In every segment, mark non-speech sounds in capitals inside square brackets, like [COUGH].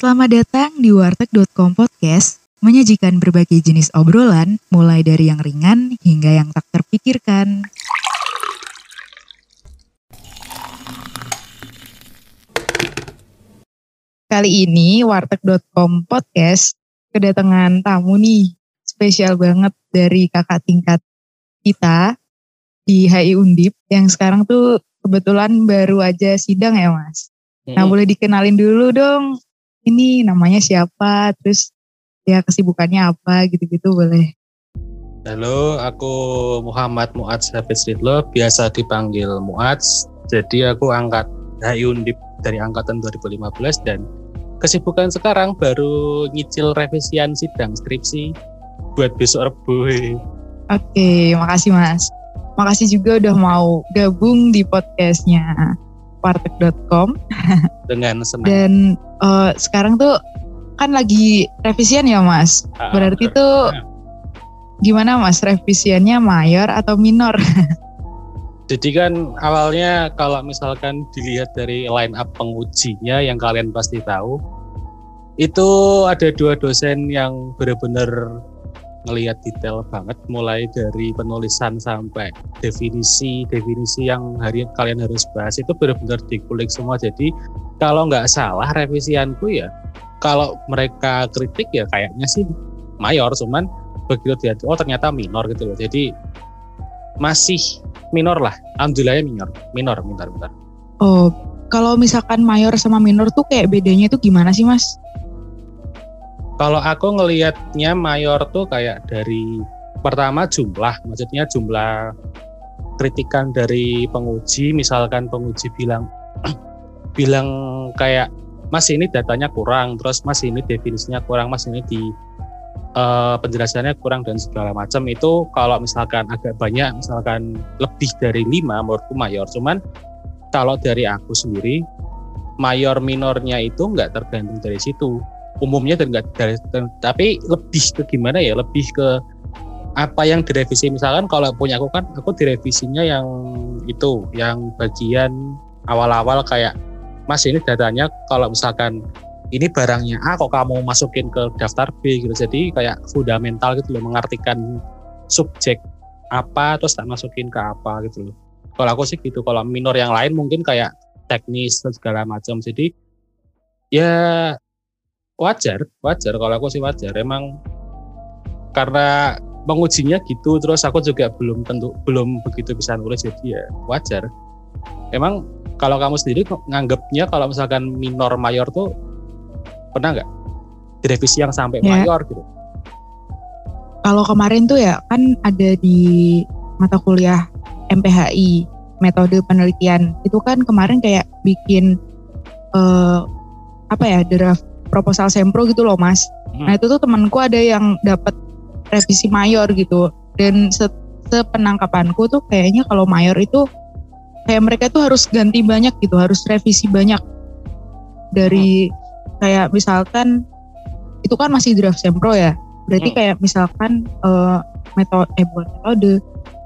Selamat datang di warteg.com podcast, menyajikan berbagai jenis obrolan, mulai dari yang ringan hingga yang tak terpikirkan. Kali ini warteg.com podcast kedatangan tamu nih, spesial banget dari kakak tingkat kita di HI Undip yang sekarang tuh kebetulan baru aja sidang ya mas. Nah boleh dikenalin dulu dong, ini namanya siapa, terus ya kesibukannya apa gitu-gitu boleh. Halo, aku Muhammad Muaz Hafiz Ridlo, biasa dipanggil Muaz. Jadi aku angkat HI Undip dari angkatan 2015 dan kesibukan sekarang baru nyicil revisian sidang skripsi buat besok Rebo. Oke, makasih Mas. Makasih juga udah mau gabung di podcastnya warteg.com. [LAUGHS] Dengan senang. Dan uh, sekarang tuh kan lagi revisian ya Mas. Ah, Berarti bener. tuh Nah, gimana Mas revisiannya mayor atau minor? [LAUGHS] Jadi kan awalnya kalau misalkan dilihat dari line up pengujinya yang kalian pasti tahu, itu ada dua dosen yang benar-benar ngelihat detail banget mulai dari penulisan sampai definisi definisi yang hari kalian harus bahas itu benar-benar dikulik semua. Jadi kalau nggak salah revisianku ya kalau mereka kritik ya kayaknya sih mayor cuman begitu dia oh ternyata minor gitu loh. Jadi masih minor lah. Alhamdulillahnya minor. Minor minor minor. Oh, kalau misalkan mayor sama minor tuh kayak bedanya itu gimana sih Mas? Kalau aku ngelihatnya mayor tuh kayak dari pertama jumlah, maksudnya jumlah kritikan dari penguji, misalkan penguji bilang [CLEARS THROAT] bilang kayak Mas ini datanya kurang, terus Mas ini definisinya kurang, Mas ini di eh, penjelasannya kurang dan segala macam itu kalau misalkan agak banyak, misalkan lebih dari lima menurutku mayor. Cuman kalau dari aku sendiri mayor minornya itu nggak tergantung dari situ umumnya dan nggak dari tapi lebih ke gimana ya lebih ke apa yang direvisi. Misalkan kalau punya aku kan aku direvisinya yang itu yang bagian awal-awal kayak mas ini datanya kalau misalkan ini barangnya A kok kamu masukin ke daftar B? gitu. Jadi kayak fundamental gitu loh mengartikan subjek apa terus tak masukin ke apa gitu loh. Kalau aku sih gitu kalau minor yang lain mungkin kayak teknis dan segala macam. Jadi ya wajar wajar. Kalau aku sih wajar. Emang karena pengujinya gitu terus aku juga belum tentu belum begitu bisa nulis jadi ya wajar. Emang kalau kamu sendiri nganggapnya kalau misalkan minor mayor tuh pernah nggak? Direvisi yang sampai Ya. mayor gitu? Kalau kemarin tuh ya kan ada di mata kuliah MPHI metode penelitian. Itu kan kemarin kayak bikin eh, apa ya draft proposal sempro gitu loh mas. Hmm. Nah itu tuh temanku ada yang dapat revisi mayor gitu dan se sepenangkapanku tuh kayaknya kalau mayor itu kayak mereka tuh harus ganti banyak gitu harus revisi banyak dari kayak misalkan itu kan masih draft sempro ya berarti Hmm. kayak misalkan eh, metode eh bukan metode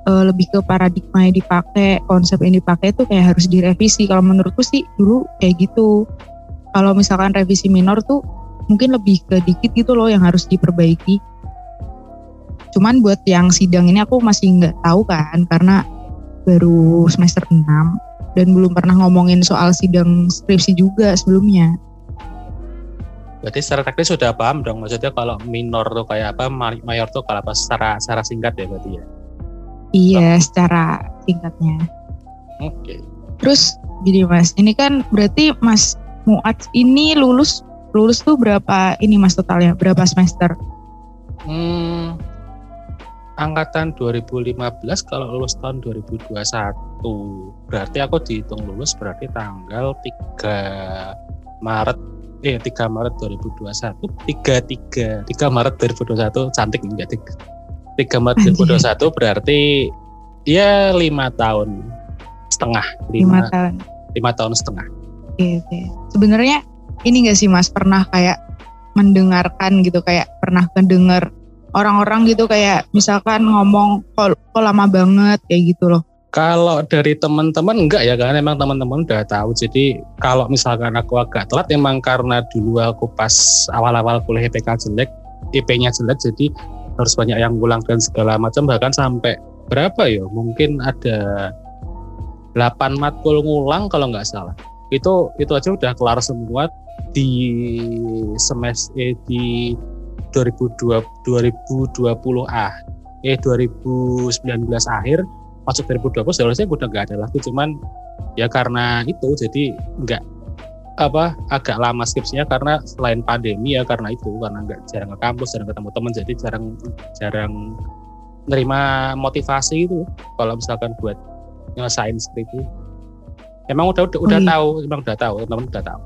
eh, lebih ke paradigma yang dipakai konsep yang dipakai itu kayak harus direvisi kalau menurutku sih dulu kayak gitu kalau misalkan revisi minor tuh mungkin lebih ke dikit gitu loh yang harus diperbaiki. Cuman buat yang sidang ini aku masih nggak tahu kan karena baru semester 6 dan belum pernah ngomongin soal sidang skripsi juga sebelumnya. Berarti secara teknis sudah paham dong maksudnya kalau minor tuh kayak apa ma- mayor tuh kalau apa secara secara singkat ya berarti ya? Iya secara singkatnya. Oke. Terus gini mas, ini kan berarti mas Muat ini lulus lulus tuh berapa ini mas totalnya berapa semester? Hmm, angkatan 2015 kalau lulus tahun 2021 berarti aku dihitung lulus berarti tanggal 3 Maret eh 3 Maret 2021 3 3 3 Maret 2021 cantik enggak 3 Maret Anjir. 2021 berarti ya lima tahun setengah Lima lima tahun. lima tahun setengah Oke oke. Sebenarnya ini gak sih mas pernah kayak mendengarkan gitu kayak pernah mendengar orang-orang gitu kayak misalkan ngomong kok, lama banget kayak gitu loh. Kalau dari teman-teman enggak ya karena memang teman-teman udah tahu. Jadi kalau misalkan aku agak telat emang karena dulu aku pas awal-awal kuliah IPK jelek, IP-nya jelek jadi harus banyak yang ngulang dan segala macam bahkan sampai berapa ya? Mungkin ada 8 matkul ngulang kalau nggak salah. Itu itu aja udah kelar semua di semester eh, di 2020 2020 ah eh 2019 akhir masuk 2020 seharusnya udah nggak ada lagi. Cuman ya karena itu jadi nggak apa agak lama skripsinya karena selain pandemi ya karena itu karena nggak jarang ke kampus jarang ketemu teman jadi jarang jarang nerima motivasi itu. Kalau misalkan buat nyelesain skripsi emang udah udah, udah oh, iya. tahu emang udah tahu teman udah tahu.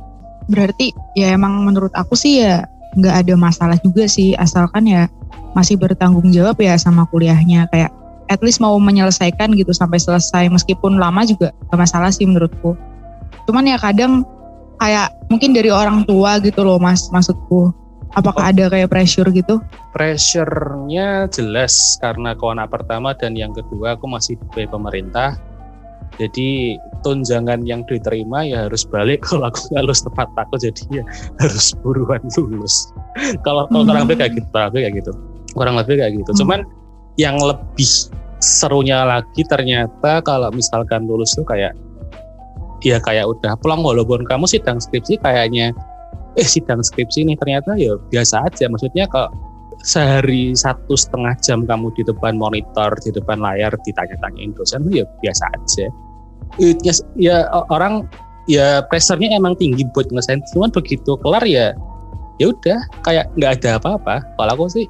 Berarti ya emang menurut aku sih ya nggak ada masalah juga sih asalkan ya masih bertanggung jawab ya sama kuliahnya. Kayak at least mau menyelesaikan gitu sampai selesai meskipun lama juga gak masalah sih menurutku. Cuman ya kadang kayak mungkin dari orang tua gitu loh mas maksudku. Apakah oh. ada kayak pressure gitu? Pressure-nya jelas karena kawan pertama dan yang kedua aku masih di pemerintah jadi tunjangan yang diterima ya harus balik. [LAUGHS] Kalau aku nggak lulus tepat aku jadi ya harus buruan lulus. [LAUGHS] Kalau kalau hmm. kurang lebih kayak gitu kurang lebih kayak gitu. Kurang lebih kayak gitu. Hmm. cuman yang lebih serunya lagi ternyata kalau misalkan lulus tuh kayak ya kayak udah pulang. Walaupun kamu sidang skripsi kayaknya eh sidang skripsi nih ternyata ya biasa aja. Maksudnya kalau sehari satu setengah jam kamu di depan monitor di depan layar ditanya-tanyain dosen ya biasa aja ya, ya orang ya pressernya emang tinggi buat ngelesain cuman begitu kelar ya ya udah kayak nggak ada apa-apa. Kalau aku sih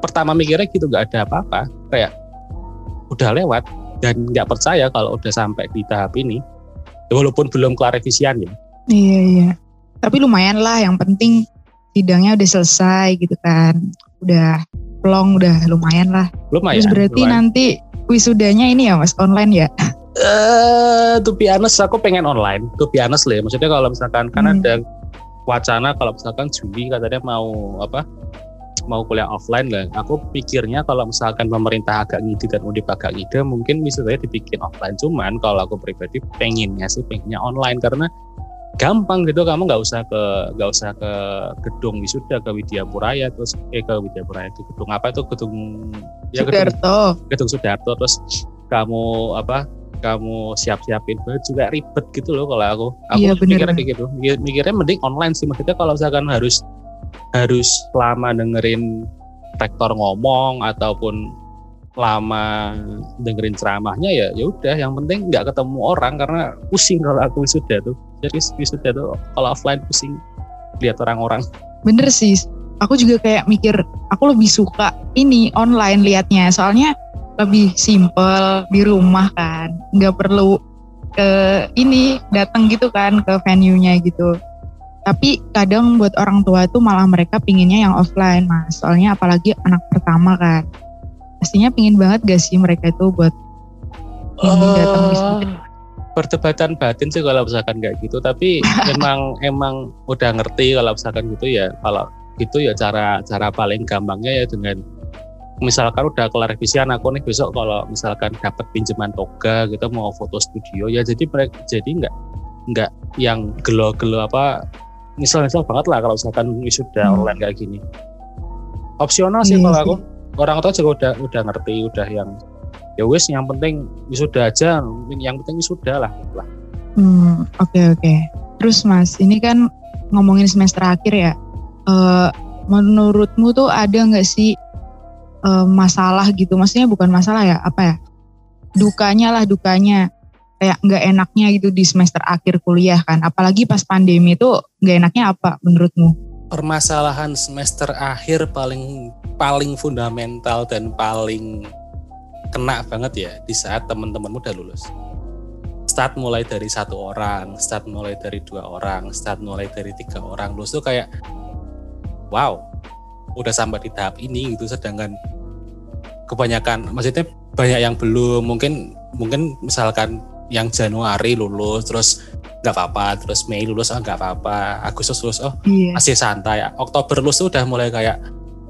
pertama mikirnya gitu nggak ada apa-apa. Kayak udah lewat dan nggak percaya kalau udah sampai di tahap ini. Ya walaupun belum kelar revisian ya. Iya iya. Tapi lumayan lah yang penting sidangnya udah selesai gitu kan. Udah plong udah lumayan lah. Lumayan terus berarti lumayan. nanti wisudanya ini ya mas online ya Eh, uh, to be honest, aku pengen online. To be honest lah, ya. maksudnya kalau misalkan kan hmm. kan ada wacana kalau misalkan Juli katanya mau apa mau kuliah offline lah. Aku pikirnya kalau misalkan pemerintah agak ngide dan udah agak ngide, mungkin bisa saya dibikin offline. Cuman kalau aku pribadi pengennya sih pengennya online karena gampang gitu kamu nggak usah ke nggak usah ke gedung wisuda ke Widya Puraya terus eh ke Widya Puraya di gedung apa itu gedung ya gedung Sudarto. gedung Sudarto terus kamu apa kamu siap-siapin juga ribet gitu loh kalau aku. Aku iya, mikirnya kayak gitu. Mikirnya mending online sih. Maksudnya kalau misalkan harus harus lama dengerin rektor ngomong ataupun lama dengerin ceramahnya ya ya udah. Yang penting nggak ketemu orang karena pusing kalau aku sudah tuh. Jadi sudah tuh kalau offline pusing lihat orang-orang. Bener sih. Aku juga kayak mikir aku lebih suka ini online liatnya. Soalnya lebih simple di rumah kan. Nggak perlu ke ini datang gitu kan ke venue-nya gitu. Tapi kadang buat orang tua tuh malah mereka pinginnya yang offline mas. Soalnya apalagi anak pertama kan. Pastinya pingin banget gak sih mereka itu buat ini uh, datang wisuda perdebatan batin sih kalau misalkan kayak gitu. Tapi [LAUGHS] emang emang udah ngerti kalau misalkan gitu ya kalau gitu ya cara cara paling gampangnya ya dengan misalkan udah kelar revisian aku nih besok kalau misalkan dapat pinjaman toga gitu mau foto studio ya jadi mereka jadi nggak nggak yang gelo-gelo apa misal-misal banget lah kalau misalkan wisuda hmm. online kayak gini. Opsional sih iya kalau aku. orang tua juga udah udah ngerti udah yang ya wis yang penting wisuda aja yang penting wisuda lah lah. Hmm oke okay, oke. Okay. terus mas ini kan ngomongin semester akhir ya. Uh, menurutmu tuh ada nggak sih uh, masalah gitu. Maksudnya bukan masalah ya apa ya? Dukanya lah dukanya. Kayak nggak enaknya gitu di semester akhir kuliah kan. Apalagi pas pandemi itu nggak enaknya apa menurutmu? Permasalahan semester akhir paling paling fundamental dan paling kena banget ya di saat teman-temanmu udah lulus. Start mulai dari satu orang start mulai dari dua orang start mulai dari tiga orang. Lulus tuh kayak wow udah sampai di tahap ini gitu. Sedangkan kebanyakan maksudnya banyak yang belum mungkin mungkin misalkan yang Januari lulus terus nggak apa-apa terus Mei lulus oh nggak apa-apa Agustus lulus oh yeah. masih santai. Oktober lulus udah mulai kayak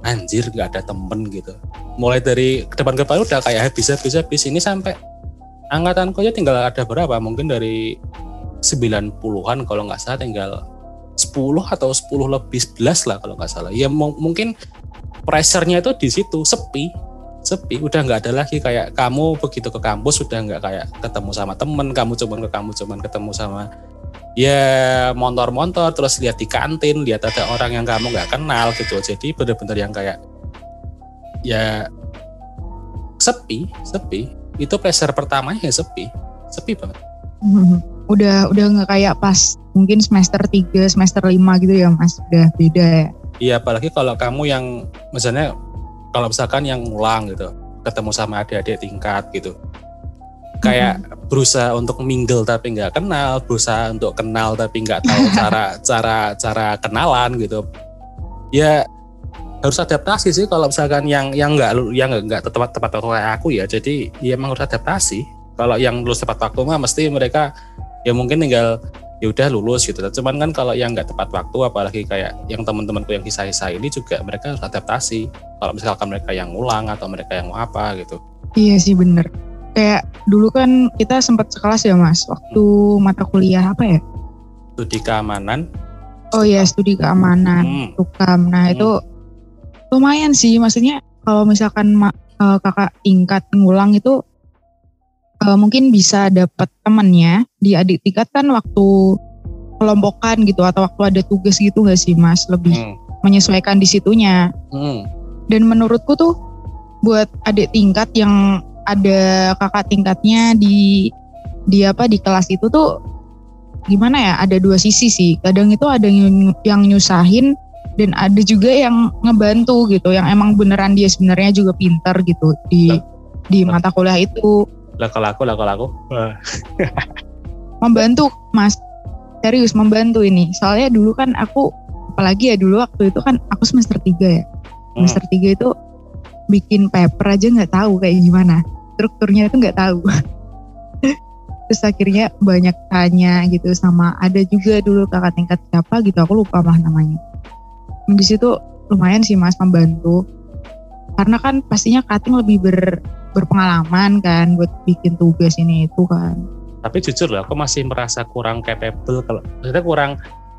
anjir nggak ada temen gitu. Mulai dari depan ke depan udah kayak habis habis habis. Ini sampai angkatanku aja tinggal ada berapa? Mungkin dari 90-an kalau nggak salah tinggal 10 atau 10 lebih 11 lah kalau nggak salah. Ya mungkin pressure-nya itu di situ sepi sepi udah nggak ada lagi. Kayak kamu begitu ke kampus sudah nggak kayak ketemu sama temen kamu cuman ke kamu cuman ketemu sama ya motor-motor terus lihat di kantin lihat ada orang yang kamu nggak kenal gitu. Jadi bener-bener yang kayak ya sepi sepi. Itu pressure pertamanya ya sepi sepi banget. Hmm, udah udah nggak kayak pas mungkin semester 3 semester 5 gitu ya mas. Udah beda ya? Iya apalagi kalau kamu yang misalnya kalau misalkan yang ngulang gitu ketemu sama adik-adik tingkat gitu. Kayak hmm. berusaha untuk mingle tapi nggak kenal berusaha untuk kenal tapi nggak tahu [LAUGHS] cara cara cara kenalan gitu. Ya harus adaptasi sih kalau misalkan yang yang nggak yang nggak tepat tepat waktu kayak aku ya. Jadi ya emang harus adaptasi. Kalau yang lulus tepat waktu mah mesti mereka ya mungkin tinggal ya udah lulus gitu. Cuman kan kalau yang nggak tepat waktu apalagi kayak yang teman-temanku yang kisah-kisah ini juga mereka harus adaptasi kalau misalkan mereka yang ngulang atau mereka yang mau apa gitu. Iya sih bener. Kayak dulu kan kita sempat sekelas ya mas waktu mata kuliah apa ya? Studi keamanan. Oh iya studi keamanan hmm. tukam. Nah hmm. itu lumayan sih. Maksudnya kalau misalkan uh, kakak tingkat ngulang itu uh, mungkin bisa dapat temennya. Di adik tingkat kan waktu kelompokan gitu atau waktu ada tugas gitu gak sih mas? Lebih hmm. menyesuaikan di situnya. Hmm. dan menurutku tuh buat adik tingkat yang ada kakak tingkatnya di di apa di kelas itu tuh gimana ya ada dua sisi sih. Kadang itu ada yang, yang nyusahin dan ada juga yang ngebantu gitu yang emang beneran dia sebenarnya juga pinter gitu di di mata kuliah itu lah kalau aku lah kalau aku membantu mas. Serius membantu ini. Soalnya dulu kan aku apalagi ya dulu waktu itu kan aku semester 3 ya. Hmm. semester hmm. 3 itu bikin paper aja nggak tahu kayak gimana. Strukturnya itu nggak tahu. [LAUGHS] Terus akhirnya banyak tanya gitu sama ada juga dulu kakak tingkat siapa gitu aku lupa mah namanya. Di situ lumayan sih mas membantu karena kan pastinya cutting lebih ber, berpengalaman kan buat bikin tugas ini itu kan. Tapi jujur lah aku masih merasa kurang capable kalau maksudnya kurang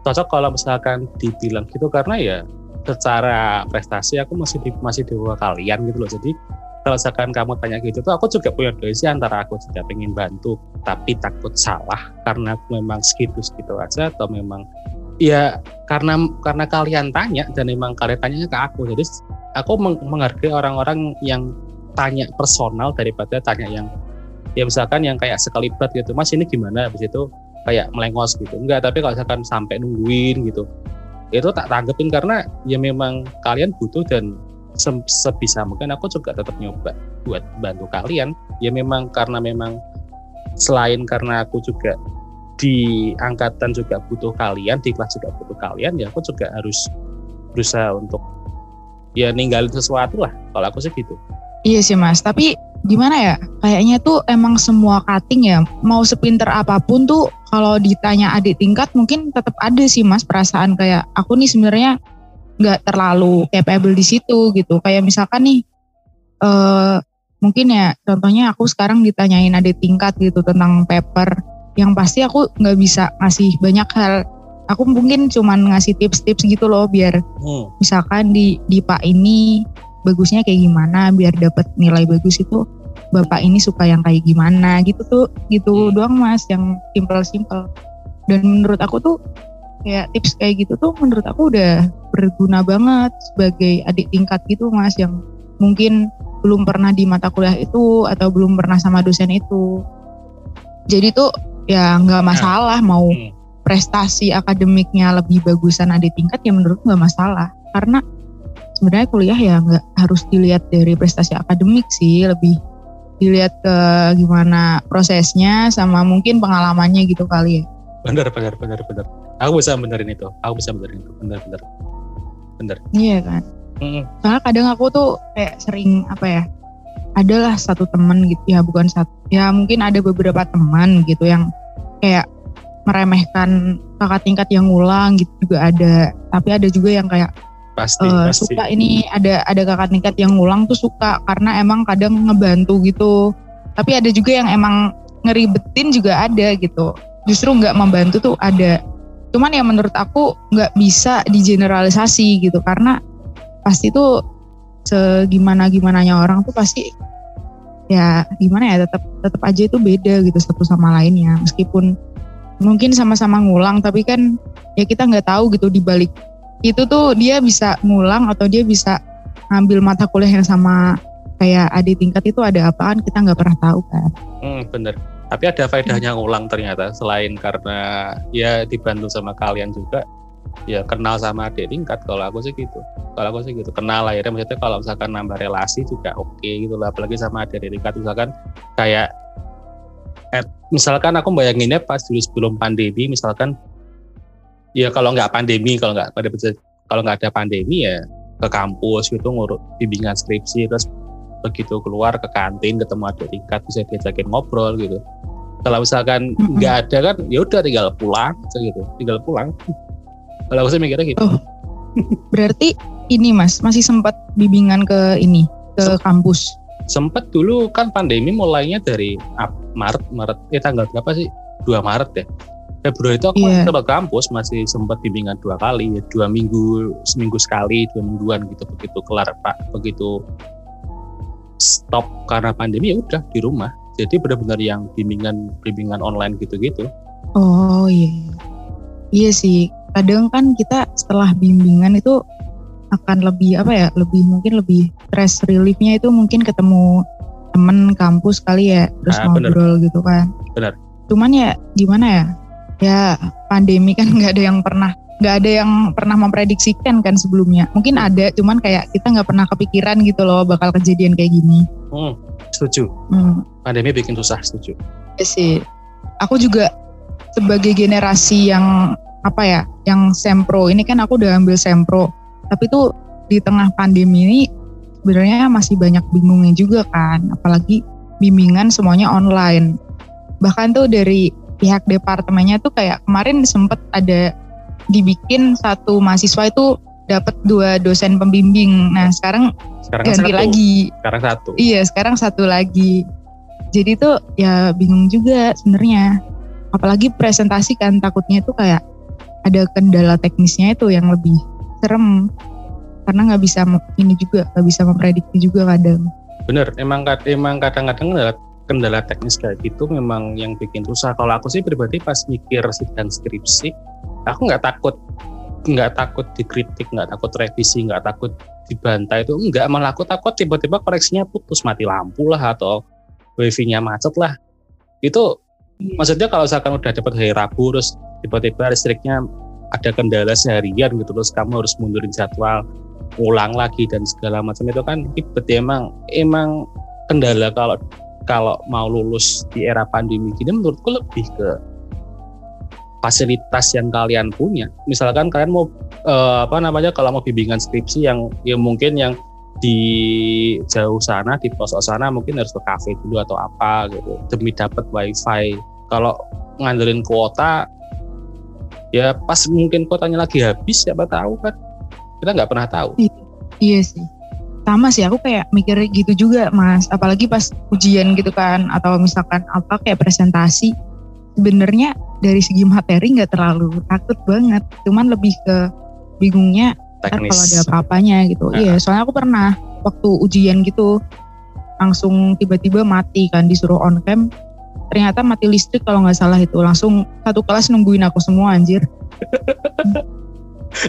cocok kalau misalkan dibilang gitu. Karena ya secara prestasi aku masih di, masih di bawah kalian gitu loh. Jadi kalau misalkan kamu tanya gitu tuh aku juga punya sih antara aku tidak pengen bantu tapi takut salah karena aku memang segitu segitu aja atau memang ya karena karena kalian tanya dan memang kalian tanya ke aku. Jadi aku menghargai orang-orang yang tanya personal daripada tanya yang ya misalkan yang kayak sekalibat gitu mas ini gimana? Habis itu kayak melengos gitu. Enggak tapi kalau misalkan sampai nungguin gitu itu tak tanggepin karena ya memang kalian butuh dan sebisa mungkin aku juga tetap nyoba buat bantu kalian. Ya memang karena memang selain karena aku juga di angkatan juga butuh kalian, di kelas juga butuh kalian, ya aku juga harus berusaha untuk ya ninggalin sesuatu lah. Kalau aku sih gitu. Iya sih mas, tapi gimana ya? Kayaknya tuh emang semua cutting ya, mau sepinter apa pun tuh kalau ditanya adik tingkat mungkin tetap ada sih mas perasaan kayak aku nih sebenarnya nggak terlalu capable di situ gitu. Kayak misalkan nih, uh, mungkin ya contohnya aku sekarang ditanyain adik tingkat gitu tentang paper yang pasti aku nggak bisa ngasih banyak hal aku mungkin cuman ngasih tips-tips gitu loh biar hmm. misalkan di di pak ini bagusnya kayak gimana biar dapat nilai bagus itu bapak ini suka yang kayak gimana gitu tuh gitu hmm. doang mas yang simple-simple dan menurut aku tuh kayak tips kayak gitu tuh menurut aku udah berguna banget sebagai adik tingkat gitu mas yang mungkin belum pernah di mata kuliah itu atau belum pernah sama dosen itu jadi tuh ya nggak nah. masalah mau hmm. Prestasi akademiknya lebih bagusan ada tingkat ya menurut nggak masalah. Karena sebenarnya kuliah ya nggak harus dilihat dari prestasi akademik sih lebih dilihat ke gimana prosesnya sama mungkin pengalamannya gitu kali ya. Bener bener bener bener. Aku bisa benerin itu aku bisa benerin itu. Bener bener. Bener. Iya kan? Soalnya kadang aku tuh kayak sering apa ya adalah satu teman gitu. Ya bukan satu ya mungkin ada beberapa teman gitu yang kayak meremehkan kakak tingkat yang ngulang gitu juga ada. Tapi ada juga yang kayak pasti, uh, pasti. suka ini ada ada kakak tingkat yang ngulang tuh suka karena emang kadang ngebantu gitu. Tapi ada juga yang emang ngeribetin juga ada gitu. Justru nggak membantu tuh ada. Cuman ya menurut aku nggak bisa digeneralisasi gitu karena pasti tuh segimana gimananya orang tuh pasti ya gimana ya tetap tetap aja itu beda gitu satu sama lainnya. Meskipun mungkin sama-sama ngulang tapi kan ya kita nggak tahu gitu di balik itu tuh dia bisa ngulang atau dia bisa ngambil mata kuliah yang sama kayak adik tingkat itu ada apaan kita nggak pernah tahu kan. Hmm, bener. Tapi ada faedahnya ngulang ternyata selain karena ya dibantu sama kalian juga ya kenal sama adik tingkat kalau aku sih gitu kalau aku sih gitu kenal lah ya maksudnya kalau misalkan nambah relasi juga oke okay, gitu lah apalagi sama adik tingkat misalkan kayak at, misalkan aku bayanginnya pas dulu sebelum pandemi misalkan ya kalau nggak pandemi kalau nggak pada kalau nggak ada pandemi ya ke kampus gitu ngurus bimbingan skripsi terus begitu keluar ke kantin ketemu adik tingkat bisa diajakin ngobrol gitu. Kalau misalkan nggak mm -hmm. ada kan ya udah tinggal pulang gitu tinggal pulang. Kalau aku sih mikirnya gitu. Oh, berarti ini mas masih sempat bimbingan ke ini ke Sem kampus sempat dulu kan pandemi mulainya dari Maret Maret eh tanggal berapa sih? 2 Maret ya? Februari itu aku yeah. sempat kampus masih sempat bimbingan dua kali ya dua minggu seminggu sekali dua mingguan gitu begitu kelar pak. Begitu stop karena pandemi ya udah di rumah. Jadi benar-benar yang bimbingan bimbingan online gitu-gitu. Oh iya. Iya sih. Kadang kan kita setelah bimbingan itu akan lebih apa ya lebih mungkin lebih stress reliefnya itu mungkin ketemu temen kampus kali ya terus ah, ngobrol bener. gitu kan benar cuman ya gimana ya ya pandemi kan [LAUGHS] nggak ada yang pernah nggak ada yang pernah memprediksikan kan sebelumnya. Mungkin ada, cuman kayak kita nggak pernah kepikiran gitu loh bakal kejadian kayak gini. Hmm, setuju. Hmm. Pandemi bikin susah, setuju. Ya sih. Aku juga sebagai generasi yang apa ya, yang sempro. Ini kan aku udah ambil sempro. Tapi tuh di tengah pandemi ini sebenarnya masih banyak bingungnya juga kan. Apalagi bimbingan semuanya online. Bahkan tuh dari pihak departemennya tuh kayak kemarin sempet ada dibikin satu mahasiswa itu dapat dua dosen pembimbing. Nah sekarang, sekarang ganti satu. lagi. Sekarang satu. Iya sekarang satu lagi. Jadi tuh ya bingung juga sebenarnya. Apalagi presentasi kan takutnya itu kayak ada kendala teknisnya itu yang lebih serem karena nggak bisa ini juga nggak bisa memprediksi juga kadang. Bener, emang emang kadang-kadang kendala teknis kayak gitu memang yang bikin susah. Kalau aku sih pribadi pas mikir sidang skripsi, aku nggak takut nggak takut dikritik, nggak takut revisi, nggak takut dibantai itu enggak malah aku takut tiba-tiba koreksinya putus mati lampu lah atau wifi-nya macet lah itu hmm. maksudnya kalau misalkan udah dapat hari Rabu terus tiba-tiba listriknya ada kendala seharian gitu terus kamu harus mundurin jadwal ulang lagi dan segala macam itu kan berarti emang emang kendala kalau kalau mau lulus di era pandemi gini menurutku lebih ke fasilitas yang kalian punya. Misalkan kalian mau uh, apa namanya kalau mau bimbingan skripsi yang yang mungkin yang di jauh sana di pelosok sana mungkin harus ke kafe dulu atau apa gitu demi dapat wifi. Kalau ngandelin kuota ya pas mungkin kuotanya lagi habis siapa tahu kan. Kita nggak pernah tahu. Iya, iya sih. Sama sih aku kayak mikir gitu juga mas. Apalagi pas ujian gitu kan atau misalkan apa kayak presentasi. Sebenarnya dari segi materi nggak terlalu takut banget. Cuman lebih ke bingungnya kalau ada apa-apanya gitu. Nah. iya soalnya aku pernah waktu ujian gitu langsung tiba-tiba mati kan disuruh on cam ternyata mati listrik kalau nggak salah itu langsung satu kelas nungguin aku semua anjir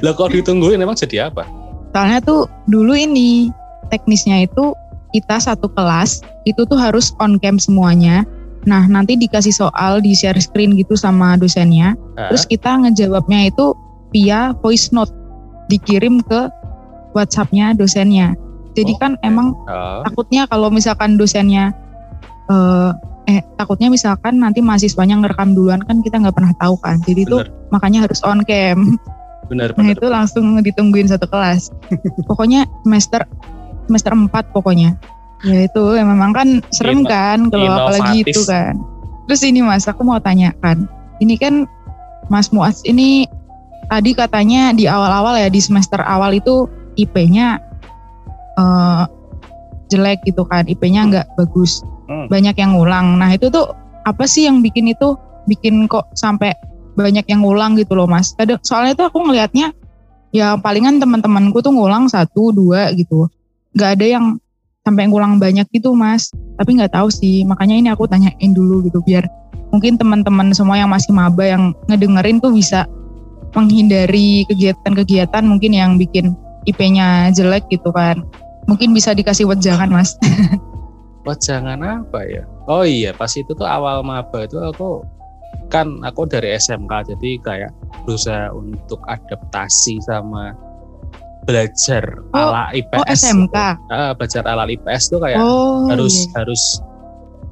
lah kalau ditungguin emang jadi apa soalnya tuh dulu ini teknisnya itu kita satu kelas itu tuh harus on cam semuanya Nah, nanti dikasih soal di share screen gitu sama dosennya. Uh. Terus kita ngejawabnya itu via voice note dikirim ke WhatsAppnya dosennya. Jadi oh, kan emang uh. takutnya kalau misalkan dosennya uh, eh takutnya misalkan nanti mahasiswanya ngerekam duluan kan kita nggak pernah tahu kan. Jadi itu makanya harus on cam. Benar, nah itu langsung ditungguin satu kelas. [LAUGHS] pokoknya semester semester 4 pokoknya. Ya itu ya memang kan serem Ino, kan kalau apalagi itu kan. Terus ini Mas, aku mau tanyakan. Ini kan Mas Muaz ini tadi katanya di awal-awal ya di semester awal itu IP-nya uh, jelek gitu kan, IP-nya hmm. nggak bagus. Hmm. Banyak yang ngulang. Nah, itu tuh apa sih yang bikin itu bikin kok sampai banyak yang ngulang gitu loh mas. Soalnya tuh aku ngelihatnya ya palingan teman-temanku tuh ngulang satu dua gitu. Gak ada yang sampai ngulang banyak gitu mas. Tapi nggak tahu sih makanya ini aku tanyain dulu gitu biar mungkin teman-teman semua yang masih maba yang ngedengerin tuh bisa menghindari kegiatan-kegiatan mungkin yang bikin IP-nya jelek gitu kan. Mungkin bisa dikasih wejangan mas. [LAUGHS] wejangan apa ya? Oh iya pas itu tuh awal maba itu aku kan aku dari SMK jadi kayak berusaha untuk adaptasi sama belajar oh, ala IPS. Oh SMK. Uh, belajar ala IPS tuh kayak oh, harus iya. harus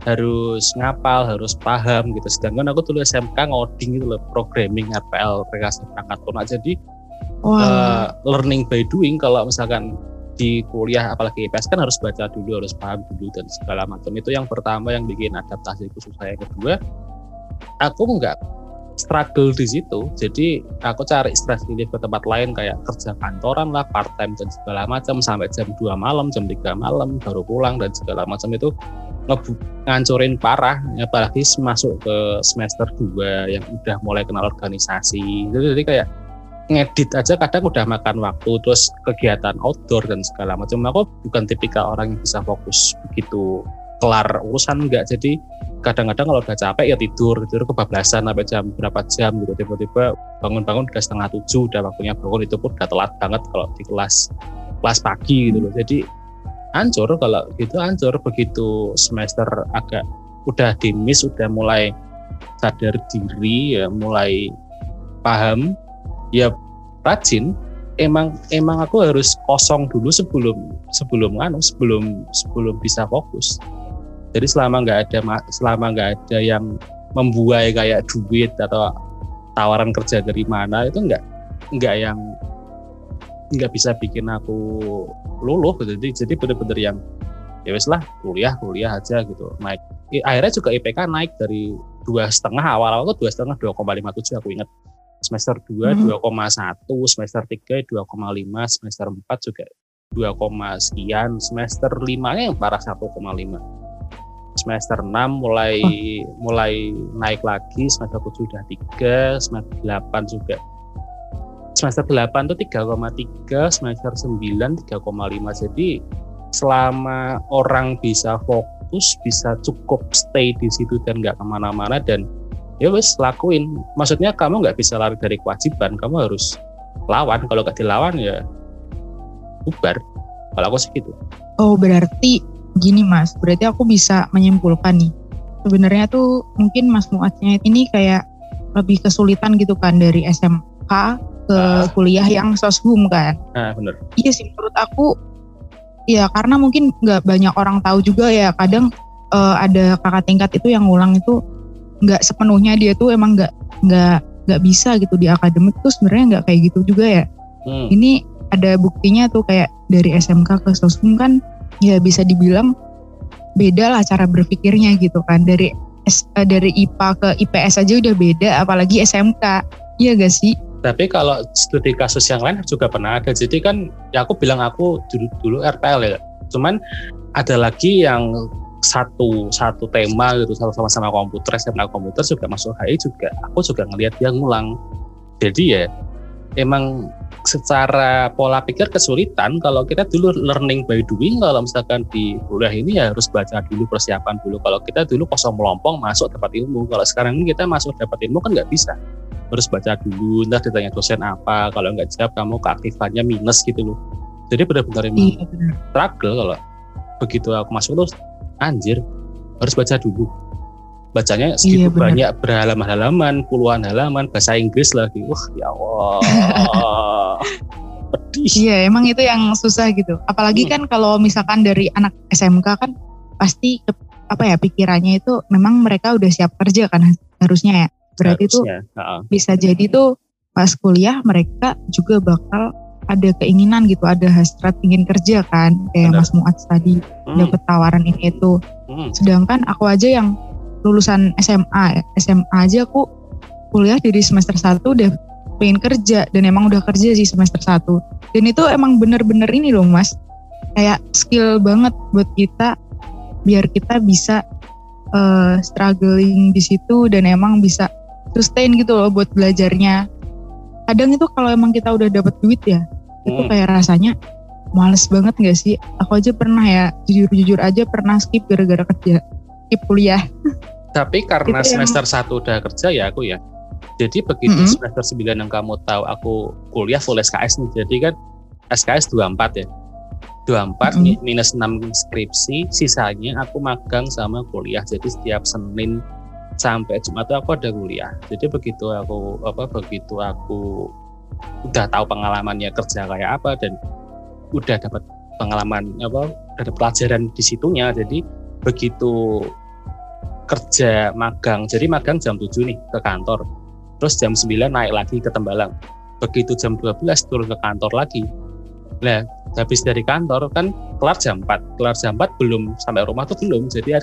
harus ngapal, harus paham gitu. Sedangkan aku dulu SMK ngoding itu loh, programming RPL rekayasa perangkat lunak. Jadi wow. uh, learning by doing kalau misalkan di kuliah apalagi IPS kan harus baca dulu, harus paham dulu dan segala macam. Itu yang pertama yang bikin adaptasi itu susah. Yang kedua, aku nggak struggle di situ. Jadi aku cari stress relief ke tempat lain kayak kerja kantoran lah, part time dan segala macam sampai jam 2 malam, jam 3 malam baru pulang dan segala macam itu ngancurin parah apalagi masuk ke semester 2 yang udah mulai kenal organisasi jadi, jadi kayak ngedit aja kadang udah makan waktu terus kegiatan outdoor dan segala macam. Aku bukan tipikal orang yang bisa fokus begitu kelar urusan enggak. Jadi kadang-kadang kalau udah capek ya tidur tidur kebablasan sampai jam berapa jam gitu. Tiba-tiba bangun-bangun udah setengah tujuh udah waktunya bangun itu pun udah telat banget kalau di kelas kelas pagi gitu loh. Jadi hancur kalau gitu hancur. Begitu semester agak udah dimis udah mulai sadar diri ya mulai paham ya rajin. Emang emang aku harus kosong dulu sebelum sebelum anu sebelum sebelum bisa fokus. Jadi selama nggak ada selama nggak ada yang membuai kayak duit atau tawaran kerja dari mana itu nggak nggak yang nggak bisa bikin aku luluh gitu. jadi jadi bener-bener yang ya wes lah kuliah kuliah aja gitu. Naik akhirnya juga IPK naik dari dua setengah awal awal tuh dua setengah dua koma lima tujuh aku ingat semester dua hmm. dua koma satu semester tiga dua koma lima semester empat juga dua koma sekian semester lima yang parah satu koma lima semester enam mulai oh. mulai naik lagi semester tujuh udah tiga semester delapan juga semester 8 tuh 3,3 semester 9 3,5 jadi selama orang bisa fokus bisa cukup stay di situ dan nggak ke mana-mana dan ya wes lakuin. Maksudnya kamu nggak bisa lari dari kewajiban kamu harus lawan. Kalau nggak dilawan ya bubar. Kalau aku segitu oh berarti gini mas. Berarti aku bisa menyimpulkan nih. Sebenarnya tuh mungkin mas muatnya ini kayak lebih kesulitan gitu kan dari SMK ke uh. kuliah yang soshum kan. Nah, bener. Iya sih menurut aku ya karena mungkin nggak banyak orang tahu juga ya. Kadang uh, ada kakak tingkat itu yang ngulang itu nggak sepenuhnya dia tuh emang nggak nggak nggak bisa gitu di akademik tuh sebenarnya nggak kayak gitu juga ya. Hmm. Ini ada buktinya tuh kayak dari SMK ke soshum kan ya bisa dibilang beda lah cara berpikirnya gitu kan dari S, uh, dari IPA ke IPS aja udah beda apalagi SMK iya gak sih tapi kalau studi kasus yang lain juga pernah ada. Jadi kan ya aku bilang aku dulu dulu RPL ya. Cuman ada lagi yang satu satu tema gitu sama sama komputer SMA komputer juga masuk HI juga aku juga ngelihat dia ngulang. Jadi ya emang secara pola pikir kesulitan kalau kita dulu learning by doing kalau misalkan di kuliah ini ya harus baca dulu persiapan dulu. Kalau kita dulu kosong melompong masuk dapat ilmu. Kalau sekarang ini kita masuk dapat ilmu kan nggak bisa. Harus baca dulu ntar ditanya dosen apa kalau nggak jawab kamu keaktifannya minus gitu loh. Jadi benar-benar emang iya, struggle kalau begitu aku masuk tuh anjir harus baca dulu. Bacanya segitu iya, banyak berhalaman-halaman puluhan halaman bahasa Inggris lagi. Wah ya Allah. [LAUGHS] Pedih. Iya emang itu yang susah gitu. Apalagi hmm. kan kalau misalkan dari anak SMK kan pasti apa ya pikirannya itu memang mereka udah siap kerja kan harusnya ya. Berarti itu bisa jadi tuh pas kuliah mereka juga bakal ada keinginan gitu, ada hasrat ingin kerja kan, kayak Bener. Mas Muat tadi hmm. dapat tawaran ini itu. Hmm. Sedangkan aku aja yang lulusan SMA, SMA aja aku kuliah dari semester 1 udah pengen kerja dan emang udah kerja sih semester 1. Dan itu emang bener-bener ini loh Mas, kayak skill banget buat kita biar kita bisa uh, struggling di situ dan emang bisa sustain gitu loh buat belajarnya. Kadang itu kalau emang kita udah dapat duit ya, hmm. itu kayak rasanya males banget gak sih? Aku aja pernah ya, jujur-jujur aja pernah skip gara-gara kerja, skip kuliah. [LAUGHS] Tapi karena gitu semester yang... 1 udah kerja ya aku ya. Jadi begitu mm -hmm. semester 9 yang kamu tahu aku kuliah full SKS nih. Jadi kan SKS 24 ya. 24 mm -hmm. minus 6 skripsi, sisanya aku magang sama kuliah. Jadi setiap Senin sampai Jumat itu aku ada kuliah. Jadi begitu aku apa begitu aku udah tahu pengalamannya kerja kayak apa dan udah dapat pengalaman apa ada pelajaran di situnya jadi begitu kerja magang jadi magang jam 7 nih ke kantor terus jam 9 naik lagi ke Tembalang begitu jam 12 turun ke kantor lagi nah habis dari kantor kan kelar jam 4 kelar jam 4 belum sampai rumah tuh belum. Jadi ya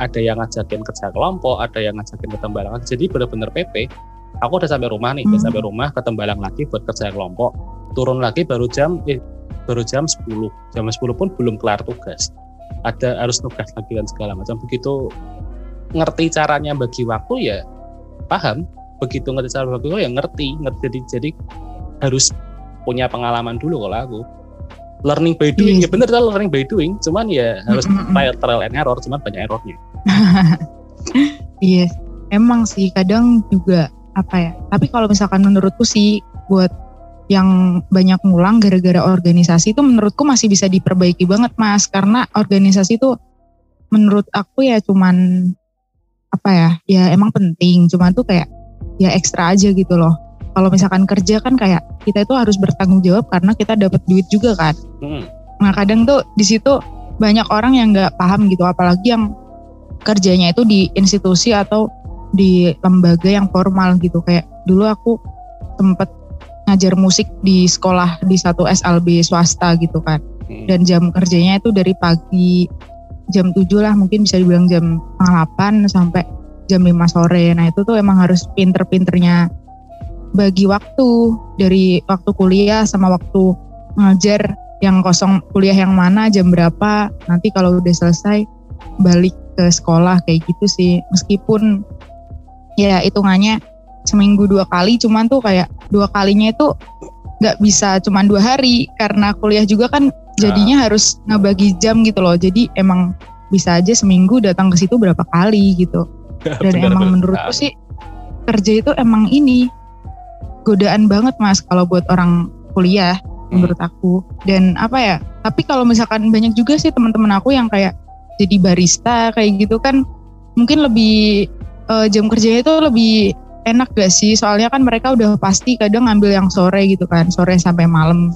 ada yang ngajakin kerja kelompok ada yang ngajakin ke Tembalang jadi benar-benar PP aku udah sampai rumah nih hmm. udah sampai rumah ke Tembalang lagi buat kerja kelompok. Turun lagi baru jam eh, baru jam 10 jam 10 pun belum kelar tugas. Ada harus tugas lagi dan segala macam. Begitu ngerti caranya bagi waktu ya paham. Begitu ngerti cara bagi waktu ya ngerti. Ngerti jadi jadi harus punya pengalaman dulu kalau aku learning by doing yes. Iya ya bener lah learning by doing cuman ya harus trial trial and error cuman banyak errornya [LAUGHS] iya yes. emang sih kadang juga apa ya tapi kalau misalkan menurutku sih buat yang banyak ngulang gara-gara organisasi itu menurutku masih bisa diperbaiki banget mas karena organisasi itu menurut aku ya cuman apa ya ya emang penting cuman tuh kayak ya ekstra aja gitu loh kalau misalkan kerja kan kayak kita itu harus bertanggung jawab karena kita dapat duit juga kan hmm. nah kadang tuh di situ banyak orang yang nggak paham gitu apalagi yang kerjanya itu di institusi atau di lembaga yang formal gitu kayak dulu aku sempet ngajar musik di sekolah di satu SLB swasta gitu kan. Hmm. Dan jam kerjanya itu dari pagi jam 7 lah mungkin bisa dibilang jam 8 sampai jam 5 sore. Nah itu tuh emang harus pinter-pinternya bagi waktu dari waktu kuliah sama waktu ngajar yang kosong kuliah yang mana jam berapa. Nanti kalau udah selesai balik ke sekolah kayak gitu sih. Meskipun ya hitungannya seminggu dua kali cuman tuh kayak dua kalinya itu nggak bisa cuman dua hari. Karena kuliah juga kan jadinya nah. harus ngebagi jam gitu loh. Jadi emang bisa aja seminggu datang ke situ berapa kali gitu. [LAUGHS] Dan bener, emang bener. menurutku sih kerja itu emang ini godaan banget mas kalau buat orang kuliah hmm. menurut aku dan apa ya tapi kalau misalkan banyak juga sih teman-teman aku yang kayak jadi barista kayak gitu kan mungkin lebih uh, jam kerjanya itu lebih enak gak sih? Soalnya kan mereka udah pasti kadang ngambil yang sore gitu kan, sore sampai malam.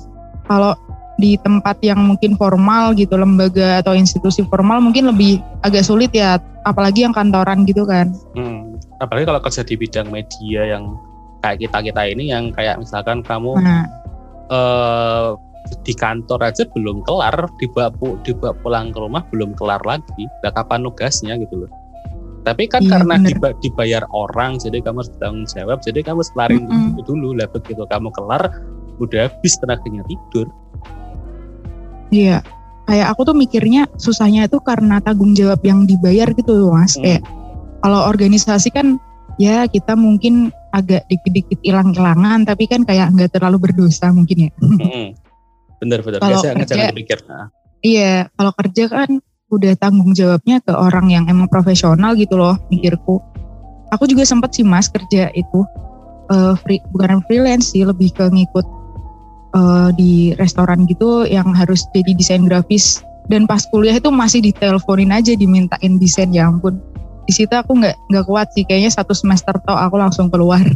Kalau di tempat yang mungkin formal gitu, lembaga atau institusi formal mungkin lebih agak sulit ya, apalagi yang kantoran gitu kan. Hmm, apalagi kalau kerja di bidang media yang kayak kita-kita ini yang kayak misalkan kamu nah. uh, di kantor aja belum kelar, dibawa, dibawa pulang ke rumah belum kelar lagi, udah kapan nugasnya gitu loh. Tapi kan iya, karena bener. dibayar orang, jadi kamu harus bertanggung jawab. Jadi kamu selarin mm -hmm. dulu lah begitu kamu kelar, udah habis tenaganya tidur. Iya, kayak aku tuh mikirnya susahnya itu karena tanggung jawab yang dibayar gitu mas. Hmm. Kayak kalau organisasi kan ya kita mungkin agak dikit-dikit hilang-hilangan, tapi kan kayak nggak terlalu berdosa mungkin ya. Hmm. Bener-bener. Biasa kerja, mikir. Nah. Iya, kalau kerja kan udah tanggung jawabnya ke orang yang emang profesional gitu loh mikirku aku juga sempat sih mas kerja itu uh, free, bukan freelance sih lebih ke ngikut uh, di restoran gitu yang harus jadi desain grafis dan pas kuliah itu masih diteleponin aja dimintain desain ya ampun di situ aku nggak nggak kuat sih. Kayaknya satu semester toh aku langsung keluar. [LAUGHS]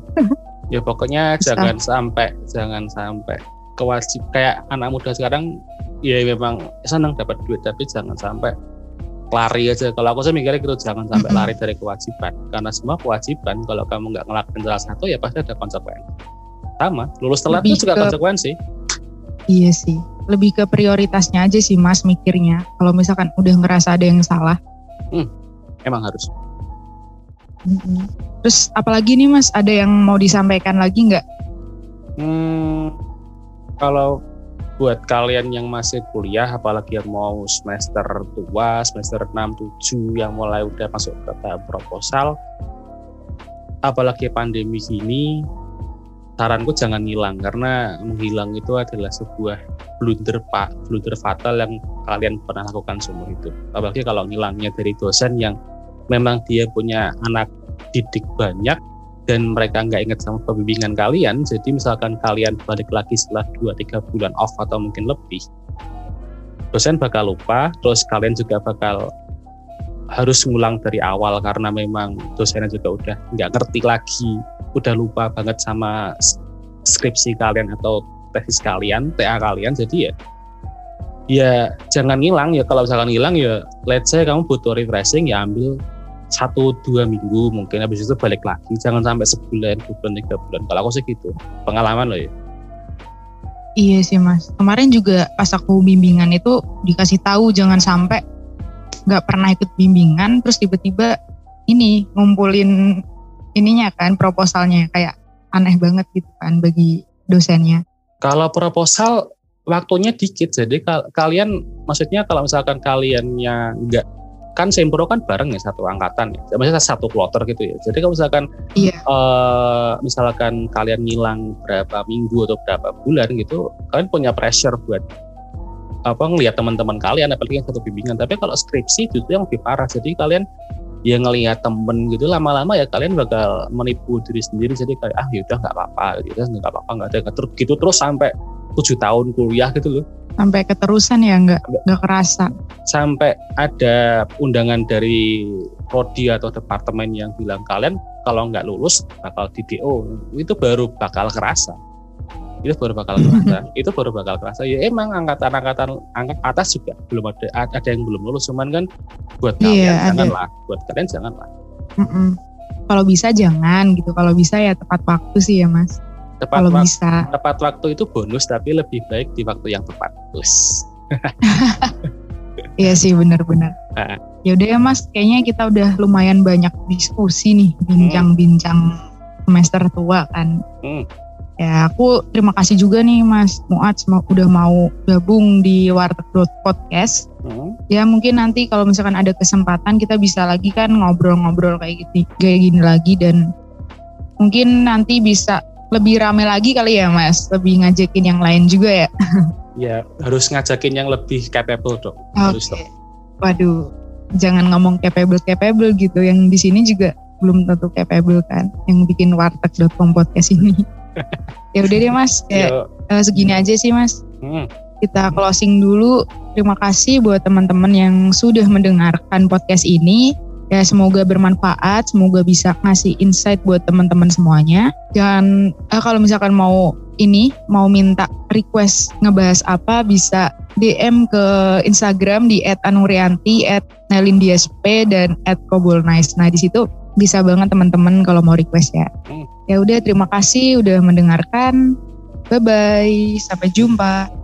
Ya pokoknya jangan sampai jangan sampai kewajib kayak anak muda sekarang ya memang senang dapat duit tapi jangan sampai lari aja. Kalau aku sih mikirnya gitu jangan sampai lari dari kewajiban. Karena semua kewajiban kalau kamu nggak ngelakuin salah satu ya pasti ada konsekuensi sama lulus telat itu juga ke, konsekuensi iya sih. Lebih ke prioritasnya aja sih mas mikirnya. Kalau misalkan udah ngerasa ada yang salah. Hmm, emang harus terus apalagi nih mas? Ada yang mau disampaikan lagi nggak? Hmm, kalau buat kalian yang masih kuliah apalagi yang mau semester tua semester 6 7 yang mulai udah masuk ke tahap proposal apalagi pandemi gini saranku jangan hilang karena menghilang itu adalah sebuah blunder pak blunder fatal yang kalian pernah lakukan seumur hidup. Apalagi kalau ngilangnya dari dosen yang memang dia punya anak didik banyak dan mereka nggak ingat sama pembimbingan kalian, jadi misalkan kalian balik lagi setelah 2-3 bulan off atau mungkin lebih, dosen bakal lupa, terus kalian juga bakal harus ngulang dari awal karena memang dosennya juga udah nggak ngerti lagi, udah lupa banget sama skripsi kalian atau tesis kalian, TA kalian, jadi ya ya jangan ngilang ya kalau misalkan ngilang ya let's say kamu butuh refreshing ya ambil satu dua minggu mungkin habis itu balik lagi. Jangan sampai sebulan dua bulan tiga bulan. Kalau aku sih gitu. Pengalaman loh ya. Iya sih mas. Kemarin juga pas aku bimbingan itu dikasih tahu jangan sampai nggak pernah ikut bimbingan terus tiba-tiba ini ngumpulin ininya kan proposalnya. Kayak aneh banget gitu kan bagi dosennya. Kalau proposal waktunya dikit. Jadi kalian maksudnya kalau misalkan kaliannya nggak kan Sempro kan bareng ya satu angkatan ya, maksudnya satu kloter gitu ya. Jadi kalau misalkan iya. uh, misalkan kalian ngilang berapa minggu atau berapa bulan gitu, kalian punya pressure buat apa ngelihat teman-teman kalian apalagi yang satu bimbingan. Tapi kalau skripsi itu yang lebih parah. Jadi kalian ya ngelihat temen gitu lama-lama ya kalian bakal menipu diri sendiri jadi kayak ah yaudah nggak apa-apa gitu nggak apa-apa nggak ada terus gitu terus sampai tujuh tahun kuliah gitu loh sampai keterusan ya nggak nggak kerasa. Sampai ada undangan dari prodi atau departemen yang bilang kalian kalau nggak lulus bakal di DO itu baru bakal kerasa. Itu baru bakal kerasa. Itu baru bakal kerasa. Ya emang angkatan-angkatan angkat atas juga belum ada ada yang belum lulus. Cuman kan buat iya, kalian janganlah. Buat kalian janganlah. Mm -mm. kalau bisa jangan gitu. Kalau bisa ya tepat waktu sih ya mas tepat kalau bisa. tepat waktu itu bonus tapi lebih baik di waktu yang tepat. Terus. [LAUGHS] Iya sih benar-benar ya udah ya mas kayaknya kita udah lumayan banyak diskusi nih bincang-bincang semester tua kan. Hmm. ya aku terima kasih juga nih mas Muat udah mau gabung di warteg podcast. Hmm. ya mungkin nanti kalau misalkan ada kesempatan kita bisa lagi kan ngobrol-ngobrol kayak gitu kayak gini lagi dan mungkin nanti bisa lebih rame lagi kali ya mas? Lebih ngajakin yang lain juga ya? Ya harus ngajakin yang lebih capable dong okay. harus dong. Waduh jangan ngomong capable capable gitu. Yang di sini juga belum tentu capable kan? Yang bikin warteg.com podcast ini. [LAUGHS] Ya udah deh mas. Kayak uh, segini aja sih mas. Hmm. kita closing dulu. Terima kasih buat teman-teman yang sudah mendengarkan podcast ini Ya semoga bermanfaat, semoga bisa ngasih insight buat teman-teman semuanya. Dan eh, kalau misalkan mau ini mau minta request ngebahas apa bisa DM ke Instagram di @anurianti @nelindiasp dan @kobolnice. Nah di situ bisa banget teman-teman kalau mau request ya. Hmm. Ya udah terima kasih udah mendengarkan. Bye bye, sampai jumpa.